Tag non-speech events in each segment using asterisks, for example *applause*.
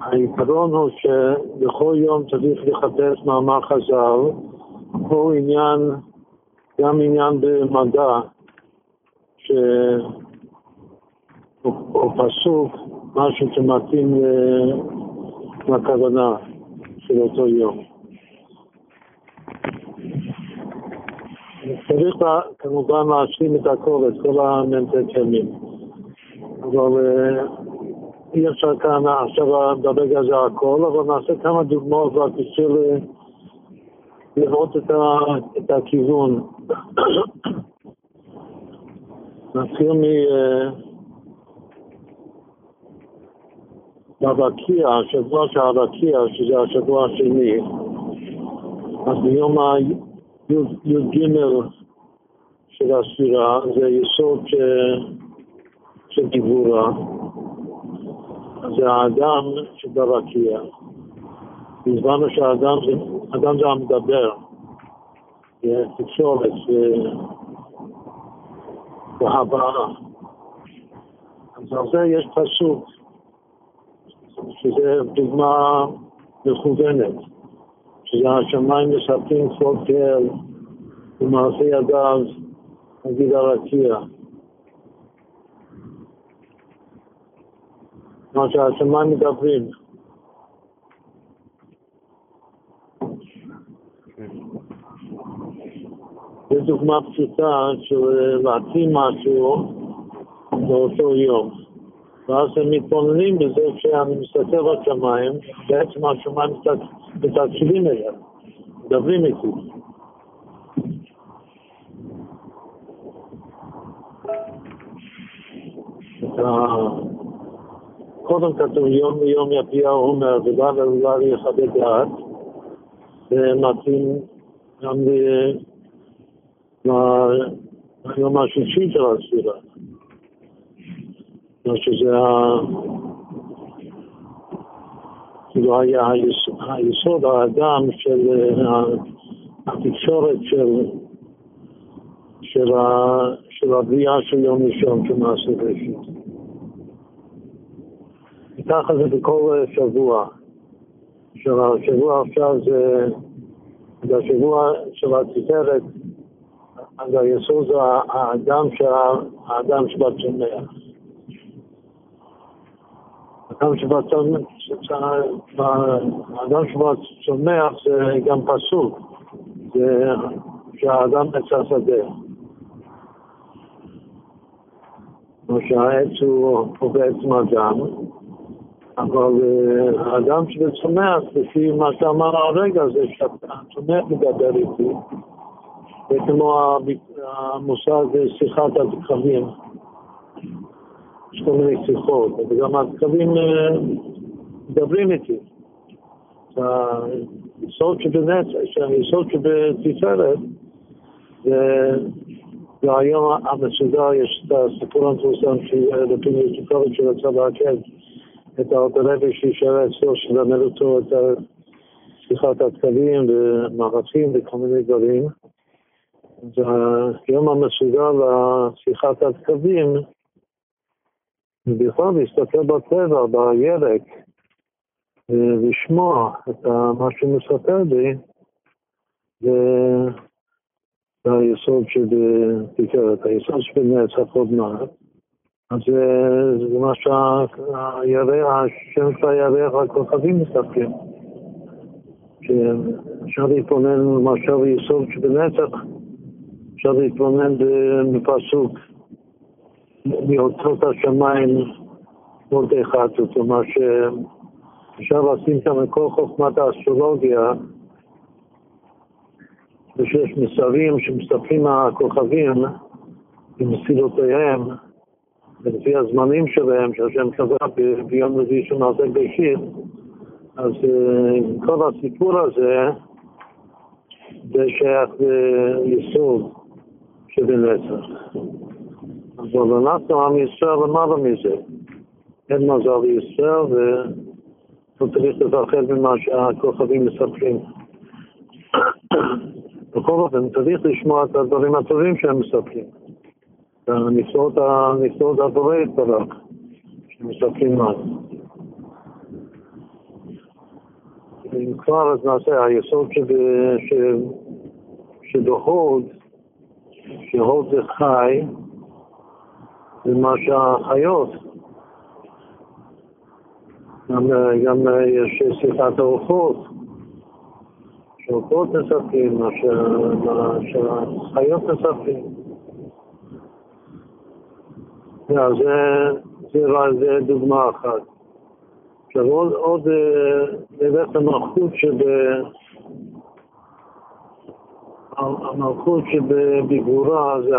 העיקרון הוא שבכל יום צריך לחפש מאמר חז"ל, פה עניין, גם עניין במדע, שהוא פסוק, משהו שמתאים לכוונה של אותו יום. צריך כמובן להשלים את הכל, את כל המ"ט ימים. אבל אה, אי אפשר כאן עכשיו ברגע הזה הכל, אבל נעשה כמה דוגמאות רק בשביל לראות את, ה, את הכיוון. *coughs* נתחיל מ... ברקיע, אה, השבוע של הרקיע, שזה השבוע השני, אז ביום הי"ג של הספירה זה יסוד של דיבורה. זה האדם שברקיע. הסברנו שהאדם זה, אדם זה המדבר, זה תקשורת והבאה. אז על זה יש פסוק, שזה דוגמה מכוונת, שזה השמיים מספקים כמו כאל ומעשה ידיו, נגיד הרקיע. מה שהשמיים מדברים. זו דוגמה פשוטה של להתאים משהו באותו יום. ואז הם מתבוננים בזה כשאני מסתכל בשמיים, בעצם השמיים מתקשיבים אליהם, מדברים איתי. קודם כתוב יום מיום יפיע עומר ובא ולולר יכבד דעת, זה מתאים גם ליום השלישי של הספירה. שזה כאילו היה היסוד האדם של התקשורת של, של הבריאה של יום ראשון כמעשה ראשית. ככה זה בכל שבוע. השבוע עכשיו זה, זה השבוע של התפארת, אז היסוד זה האדם, האדם שבצומח. האדם שבצומח זה גם פסוק, זה שהאדם עץ השדה. כמו שהעץ הוא בעצם אדם, אבל אה, האדם שצומח, לפי מה שאמר הרגע, זה שהצומח מדבר איתי, זה כמו המושג שיחת הדקבים. יש כל מיני שיחות, וגם הדקבים אה, מדברים איתי. היסוד שבנצח, היסוד שבתפארת, והיום המסודר יש את הסיפור המפורסם של לפי יוסיקוביץ' שרצה להקל. את הרבי שישאר אצלו, שלמד אותו את שיחת התקלים ומערכים וכל מיני דברים. אז היום המסוגל לשיחת התקבים, בכלל להסתכל בטבע, בירק, ולשמוע את מה שהוא מספר לי, זה היסוד של תקרת, היסוד של נצח עוד מעט. אז זה מה שהירח, השם של הירח, הכוכבים מסתכלים. שאפשר להתבונן מאשר יסוד שבנצח, אפשר להתבונן בפסוק מאותות השמיים עוד אחד, זאת אומרת שאפשר לשים שם את כל חוכמת האסטרולוגיה, ושיש מסרים שמסתכלים מהכוכבים ומסילותיהם, ולפי הזמנים שלהם, שהשם קבע ביום רביעי של מעשה בראשית, אז uh, כל הסיפור הזה זה שייך ליסוד שבנצח. אבל אנחנו, עם ישראל, למעלה מזה. אין מזל לישראל, והוא צריך לפחד ממה שהכוכבים מספרים. *coughs* בכל אופן, צריך לשמוע את הדברים הטובים שהם מספרים. הבורא יתברך, שמסתכלים עליו. אם כבר אז נעשה היסוד שבהוד, שהוד זה חי, זה מה שהחיות. גם, גם יש שיחת ארוחות, שאורות מספקים, מה שהחיות מספקים. זה, זה, זה דוגמה אחת. עכשיו עוד, עוד נלך למלכות שב... המלכות שבגבורה זה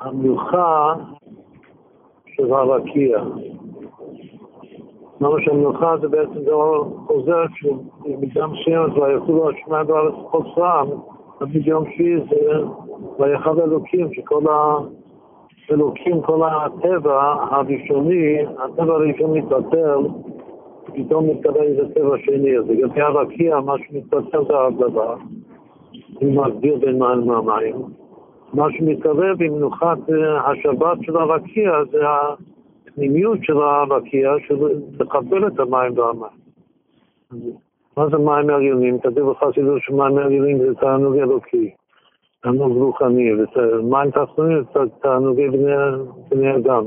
המלוכה של הרקיע. למה שהמלוכה זה בעצם דבר חוזר שבמידה מסוימת ויכולו השמיים בארץ פעם, תמיד יום שביעי זה ויחד אלוקים, שכל האלוקים, כל הטבע הראשוני, הטבע הראשון מתבטל, פתאום מתקבל איזה טבע שני, אז לגבי הרקיע, מה שמתבטל זה הדבר, הוא מגדיר בין מים למים. מה שמתקרב עם מנוחת השבת של הרקיע זה הפנימיות של הרקיע, לקבל את המים והמים. מה זה מים עליונים? כתוב בחסידות שמים עליונים זה תענוג אלוקי, תענוג רוחני, ומים תחתונים זה תענוגי בני אדם.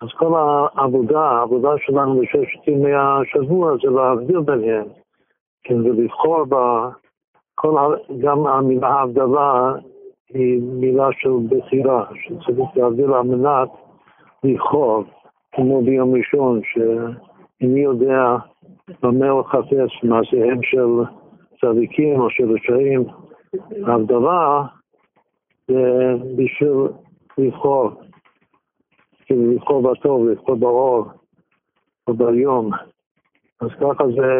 אז כל העבודה, העבודה שלנו בששת ימי השבוע זה להבדיל ביניהם, כן, ולבחור בה, כל, גם המילה הבדלה היא מילה של בחירה, שצריך להבדיל על מנת לבחור, כמו ביום ראשון, שאיני יודע במה הוא חפש, מעשיהם של צדיקים או של רשעים, ההבדלה זה בשביל לבחור, כאילו לבחור בטוב, לבחור באור או ביום. אז ככה זה,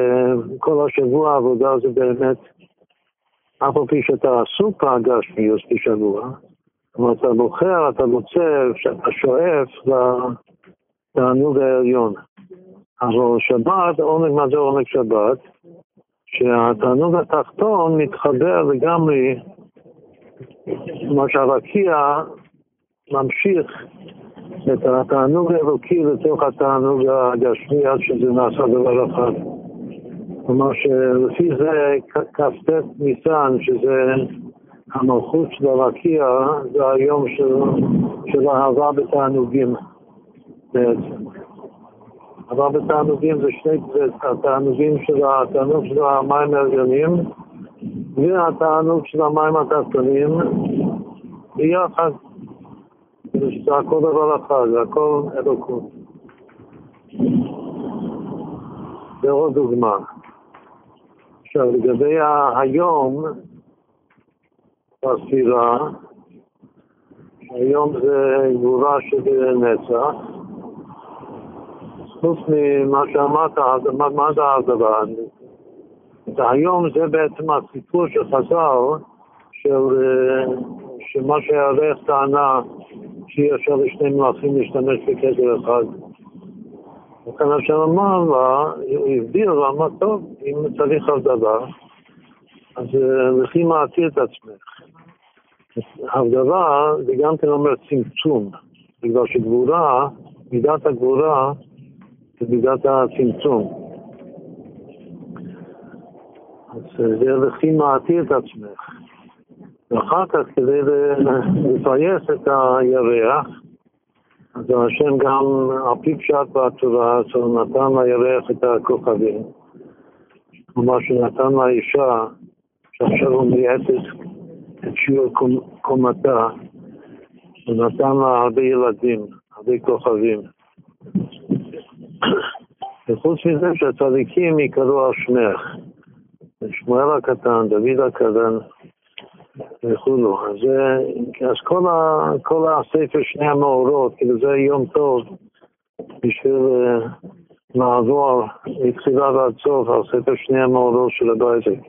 כל השבוע העבודה זה באמת, אף על פי שאתה עסוק בגשמיות בשבוע, כלומר, אתה בוחר, אתה רוצה, אתה שואף לתענוג העליון. אבל שבת, עונג, מה זה עונג שבת? שהתענוג התחתון מתחבר לגמרי, כלומר שהרקיע ממשיך את התענוג האלוקי לתוך התענוג הגשמי עד שזה נעשה דבר אחד. כלומר שלפי זה כ"ט ניסן, שזה המלכות של הרקיע זה היום של, של אהבה בתענוגים בעצם. אהבה בתענוגים זה שני, התענוגים של התענוג של המים העליונים והתענוג של המים התחתונים ביחד. זה הכל דבר אחד, זה הכל אלוקות. זה עוד דוגמה. עכשיו, לגבי היום, בספירה, היום זה גבורה של נצח. חוץ ממה שאמרת, זה הדבר? היום זה בעצם הסיפור של חז"ל, של, שמה שהערך טענה שאי אפשר לשני מלאכים להשתמש בכתר אחד. וכאן השם אמר לה, הוא הסביר לה, אמר, טוב, אם צריך דבר, אז לכי מעטי את עצמך. הבדלה זה גם כן אומר צמצום, בגלל שגבורה, מידת הגבורה זה הצמצום. אז זה לכי מעטי את עצמך. ואחר כך כדי לפייס את הירח, אז השם גם, על פי פשט בתורה, אז הוא נתן לירח את הכוכבים. כלומר שנתן לאישה, שעכשיו הוא מייעצת את שיעור קומתה, הוא נתן לה הרבה ילדים, הרבה כוכבים. וחוץ מזה שהצדיקים יקראו על שמך. שמואל הקטן, דוד הקטן וכולו. אז, אז כל, ה, כל הספר שני המאורות, כאילו זה יום טוב בשביל לעבור מתחילה ועד סוף על ספר שני המאורות של הבייזק.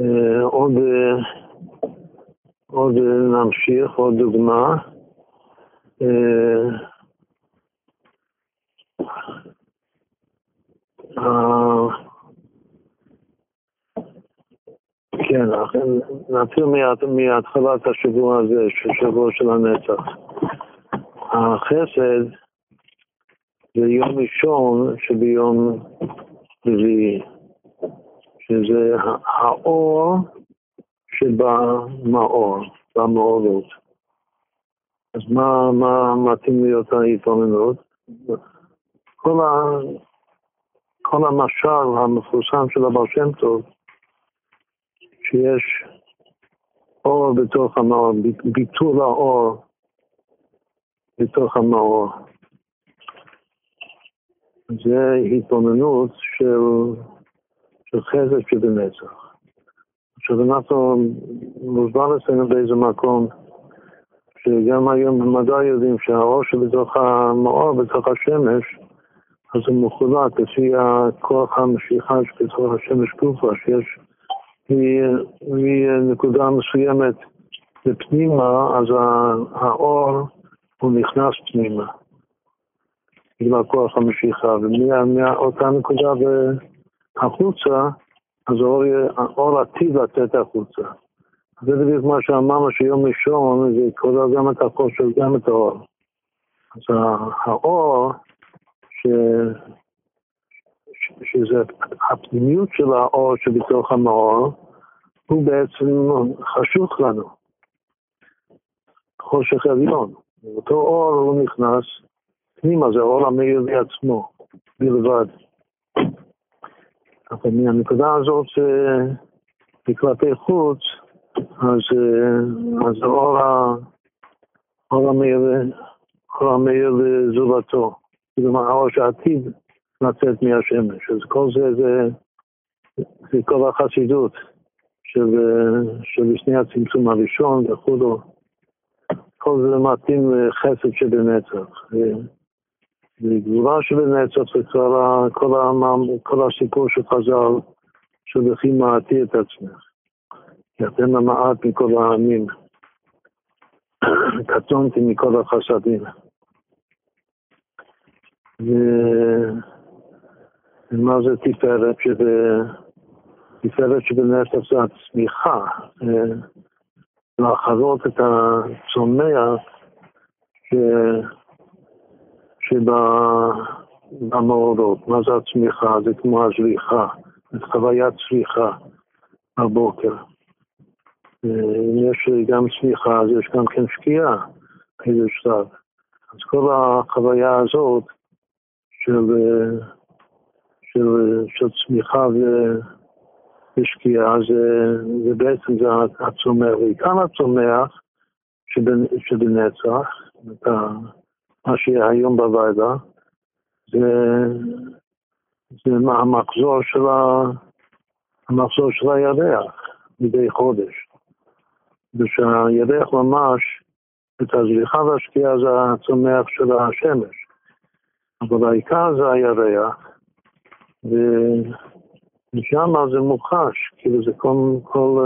אה, עוד, אה, עוד נמשיך, עוד דוגמה. אה, כן, נתחיל מהתחלת השבוע הזה, שבוע של הנצח. החסד זה יום ראשון שביום רביעי, שזה האור שבמאור, במאורות. מה, מה מתאים להיות ההתבוננות? כל, ה, כל המשל המפורסם של הבעל שם טוב, שיש אור בתוך המאור, ביטול האור בתוך המאור. זה התבוננות של, של חסד שבנצח. עכשיו אנחנו מוסבר אצלנו באיזה מקום שגם היום במדע יודעים שהאור שבתוך המאור, בתוך השמש, אז הוא מחולק לפי הכוח המשיכה שבתוך השמש גופה, שיש מנקודה מסוימת לפנימה, אז האור הוא נכנס פנימה. בגלל כוח המשיכה, ומאותה נקודה החוצה, אז האור עתיד לצאת החוצה. זה בדיוק מה שאמרנו שיום ראשון זה כולל גם את החושך, גם את האור. אז האור, ש... שזה הפנימיות של האור שבתוך המאור, הוא בעצם חשוך לנו. חושך עליון. אותו אור הוא נכנס פנימה, זה אור המאיר לעצמו, בלבד. אבל מהנקודה הזאת, כלפי חוץ, אז, אה, אז אור, אור המאיר, אור המאיר לזולתו, כאילו האור שעתיד לצאת מהשמש. אז כל זה, זה, זה כל החסידות של, של שני הצמצום הראשון וכולו. כל זה מתאים לחסד שבנצח. וגבורה שבנצח זה כל, כל, הסיפור של חז"ל, של וכי מעטי את עצמך. כי אתם המעט מכל העמים. קטונתי מכל החסדים. ומה זה תפארת? שזה תפארת שבנצח זה הצמיחה. לאחרות את הצומח ש... שבמאורות. מה זה הצמיחה? זה כמו הזריחה, זה חוויית צמיחה בבוקר. אם יש גם צמיחה, אז יש גם כן שקיעה באיזה שלב. אז כל החוויה הזאת של, של, של צמיחה ו... ושקיעה זה, זה בעצם זה הצומח, ועיקר הצומח שבנצח, מה שיהיה היום בוועדה, זה, זה המחזור של, של הירח מדי חודש. ושהירח ממש, את הזריחה והשקיעה זה הצומח של השמש. אבל העיקר זה הירח, ושם זה מוחש, כאילו זה כל, כל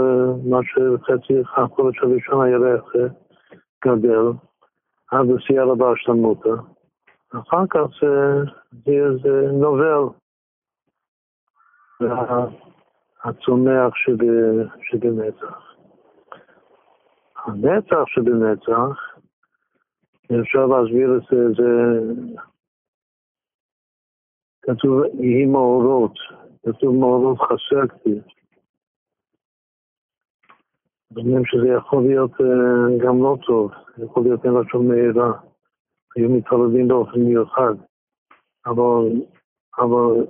מה שחצי החודש הראשון הירח גדל, עד לשיא הרבה שלמותה. אחר כך זה, זה, זה נובל. הצומח שבנצח. הנצח שבנצח, אפשר להסביר את זה, זה כתוב יהי מאורות, כתוב מאורות חסקתי. אומרים שזה יכול להיות uh, גם לא טוב, יכול להיות מלשון מהירה. היו מתערבים באופן מיוחד. אבל, אבל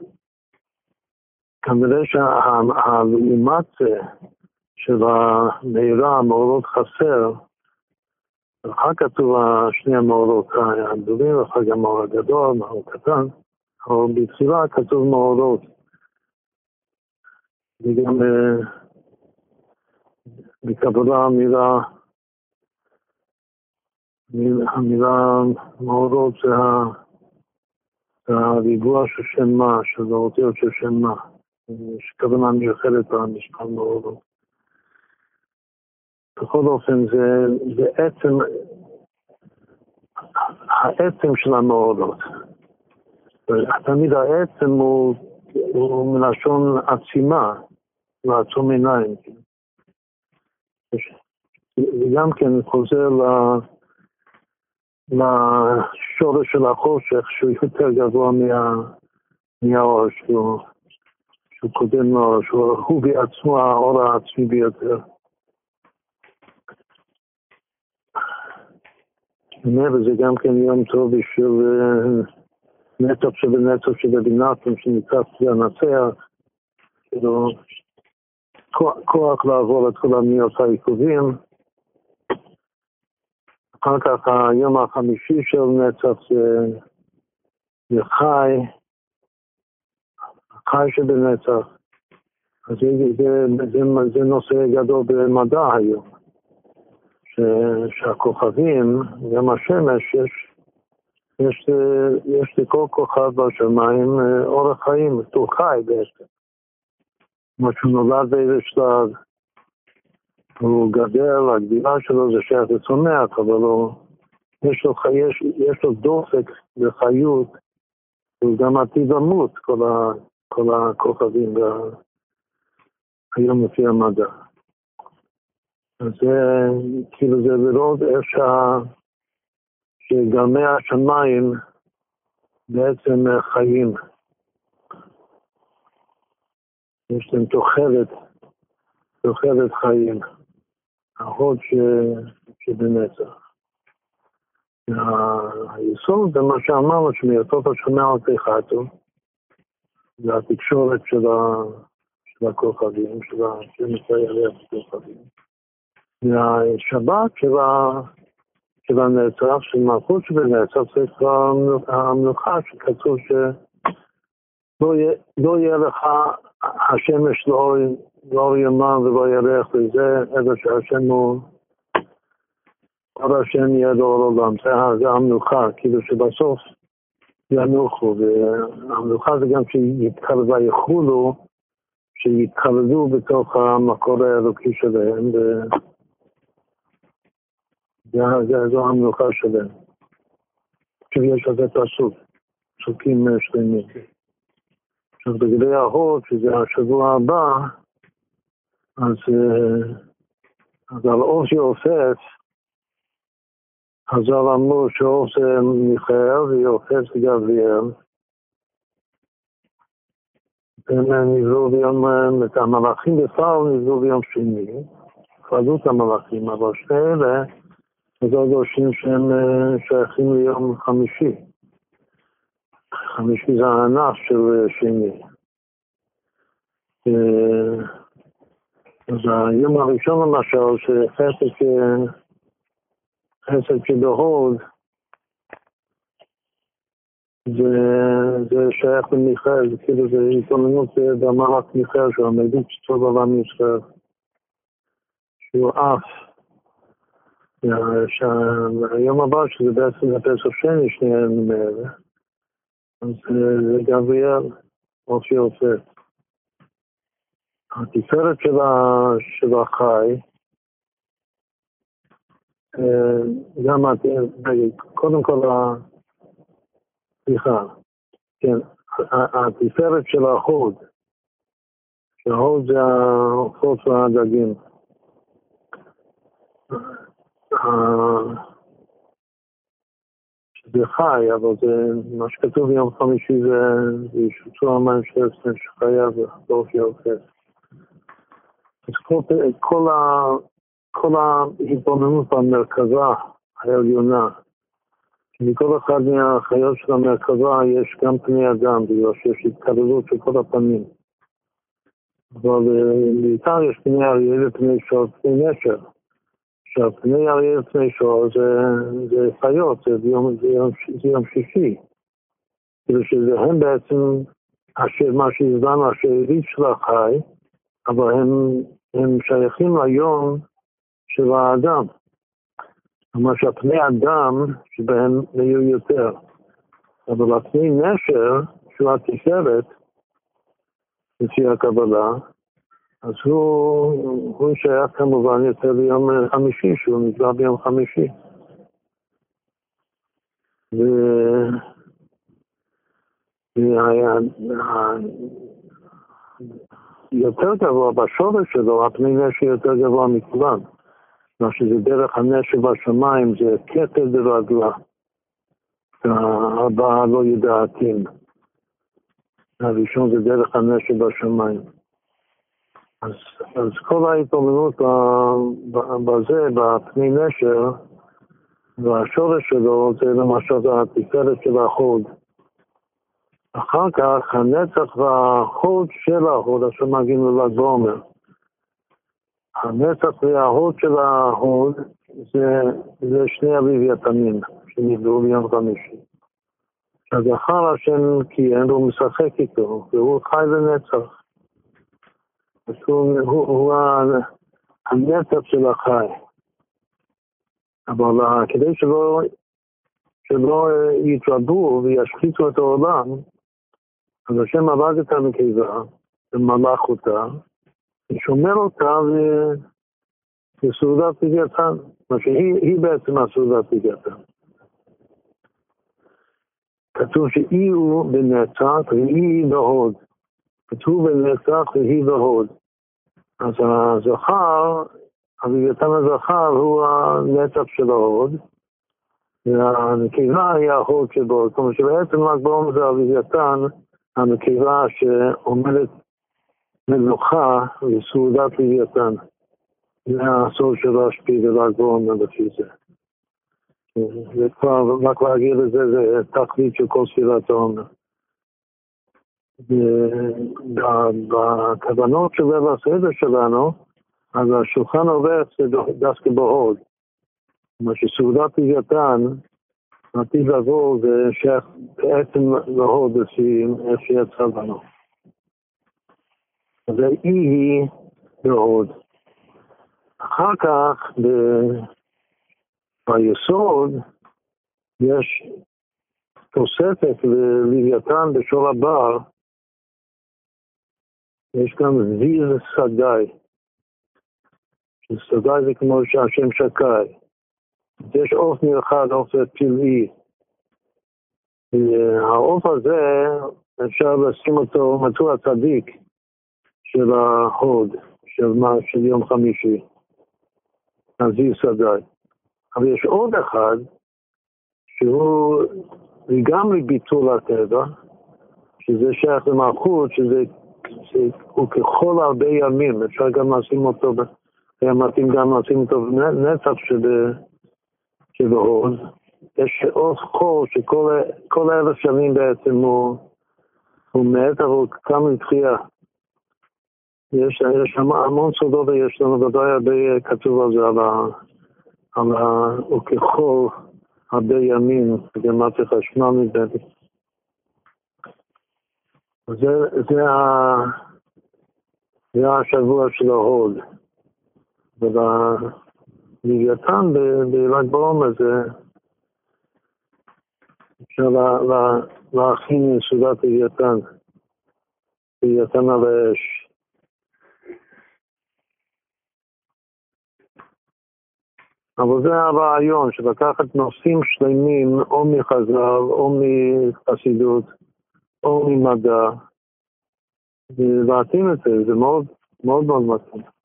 כנראה שהלעומת זה, של המהירה, המאורות חסר, אחר כתוב שני המאורות הגדולים, ואחר גם המאור הגדול, המאור הקטן, אבל בתחילה כתוב מאורות. וגם בקבלה המילה, המילה מאורות זה הריבוע של שם מה, של האותיות של שם מה, יש כוונה מיוחדת במשפט מאורות. בכל אופן, זה, זה עצם, העצם של המאורות. תמיד העצם הוא, הוא מלשון עצימה, לעצום עיניים. וגם כן חוזר לשורש של החושך שהוא יותר גבוה מה, מהאור, שהוא, שהוא קודם לאור, שהוא בעצמו האור העצמי ביותר. וזה גם כן יום טוב בשביל אה, נצח שבנצח שבבינתם שנקרא לנצח, כאילו כוח לעבור את כל המיות העיכובים. אחר כך היום החמישי של נצח זה, זה חי, חי שבנצח. אז זה, זה, זה, זה נושא גדול במדע היום, ש, שהכוכבים, גם השמש, יש, יש, יש לכל כוכב בשמיים אה, אורח חיים, הוא חי בעצם. כמו שהוא נולד באיזה שלב, הוא גדל, הגדילה שלו זה שייך לצומח, אבל הוא, יש לו, יש, יש לו דופק וחיות, הוא גם עתיד למות, כל, כל הכוכבים היום לפי המדע. זה, כאילו זה לראות איך שה... שגרמי השמיים בעצם חיים. יש להם תוחלת, תוחלת חיים, ההוד. שבנצח. היסוד זה מה שאמרנו, שמייתות השנה על תיכתו, זה התקשורת של, ה... של הכוכבים, של השמש הירח הכוכבים. והשבת של, ה... של מלכות זה כבר המלוכה שכתוב שלא לא יהיה לך השמש לא, ימם ולא ירח וזה, אלא שהשם הוא, כל השם יהיה לאור עולם, זה המלוכה, כאילו שבסוף ינוחו, והמלוכה זה גם שיתקרב ויחולו, שיתקרבו בתוך המקור האלוקי שלהם, וזו המלוכה שלהם. יש לזה פסוק, פסוקים שלמים. עכשיו בגבי ההוד, שזה השבוע הבא, אז, אה, אז על אופי אופף, חז"ל אמרו שאוף זה מיכאל ואופף זה גבריאל. הם נבראו ביום, את המלאכים בכלל נבראו ביום שני, כללות המלאכים, אבל שני אלה, עוד דורשים שהם אה, שייכים ליום חמישי. חמישי זה הענף של אה, שני. אה, אז היום הראשון למשל, שחסד חסד כבהוד, זה, זה שייך למיכאל, זה כאילו זה התאמנות במהלך מיכאל, שהוא המדיק טוב עולם ישראל, שהוא אף. שהיום הבא, שזה בעצם הפסח שני, שני הימים האלה, אז זה גבריאל, אופי אופי. התפארת של החי, אה, גם, קודם כל, סליחה, כן, התפארת של ההוד, שההוד זה העופות והדגים. זה חי, אבל זה, מה שכתוב ביום חמישי זה, ישוצו המים של עצמם שחיה באופי האופס. אז כל, ההתבוננות במרכזה העליונה, מכל אחד מהחיות של המרכבה יש גם פני אדם, בגלל שיש התקללות של כל הפנים. אבל בעיקר יש פני אריה ופני שור, פני נשר. עכשיו, פני אריה ופני שור זה, זה חיות, זה יום, זה יום, זה יום שישי. כאילו שזה הם בעצם, אשר, מה שהזדמנו, השארית של החי, אבל הם, הם שייכים ליום של האדם. כלומר שהפני אדם שבהם היו יותר. אבל הפני נשר, שהוא התפארת, לפי הקבלה, אז הוא, הוא שייך כמובן יותר ביום חמישי, שהוא נקרא ביום חמישי. ו... יותר גבוה בשורש שלו, הפני נשר יותר גבוה מכולם. מה שזה דרך הנשר בשמיים, זה כתר ברגלה. הבאה לא ידעתים. הראשון זה דרך הנשר בשמיים. אז, אז כל ההתבוננות בזה, בפני נשר, והשורש שלו זה למשל התפארת של החוד. אחר כך הנצח והחוד של החוד, עכשיו מגיעים לל"ג בעומר. הנצח וההוד של ההוד זה, זה שני הלוויתנים שנבדלו ביום חמישי. הזכר השם כיהן והוא משחק איתו, והוא חי לנצח. הוא, הנצח של החי. אבל כדי שלא, שלא יתרבו וישחיתו את העולם, אז השם עבד את הנקבה ומלך אותה, ושומר אותה לסעודת פגעתן, מה שהיא בעצם הסעודת פגעתן. כתוב שאי הוא בנצח והיא בהוד. כתוב בנצח והיא בהוד. אז הזכר, הלוויתן הזכר הוא הנצח של ההוד, והנקבה היא ההוד שבו. אומרת שבעצם רק בעומר זה הלוויתן, הנקבה שעומדת מנוחה לסעודת לוויתן. זה הסוד של רשב"י ול"ג בעומר לפי זה. זה כבר, רק להגיד לזה, זה תכלית של כל ספירת העומר. בכוונות של ליל הסדר שלנו, אז השולחן עובר דווקא בהוד. כלומר שסעודת לוויתן, עתיד לבוא זה שייך בעצם להוד איך שיצא לנו. אז האי היא בהוד. אחר כך, ביסוד יש תוספת ללוויתן בשור הבר, יש גם זיז סגאי. סגאי זה כמו שהשם שקאי. יש עוף מיוחד, עוף פלאי. העוף הזה, אפשר לשים אותו, מצאו הצדיק של ההוד, של, של יום חמישי, הזיז סגאי. אבל יש עוד אחד שהוא לגמרי ביטול הטבע, שזה שייך למלכות, שזה הוא ככל הרבה ימים, אפשר גם לשים אותו, היה מתאים גם לשים אותו בנצח שבעוז. יש עוז חור שכל אלף שנים בעצם הוא, הוא מת, אבל הוא קם לתחייה. יש, יש המון סודות ויש לנו ודאי הרבה כתוב על זה, על ה... וככל הרבה ימים, בגמטיה חשמל נדמה זה, זה. זה השבוע של ההוד. ובלוויתן בל"ג בעומר זה אפשר לה, לה, להכין סעודת לוויתן, לוויתן על האש. אבל זה הרעיון, של לקחת נושאים שלמים או מחז"ל או מחסידות או ממדע, ולהתאים את זה, זה מאוד מאוד מאוד מתאים.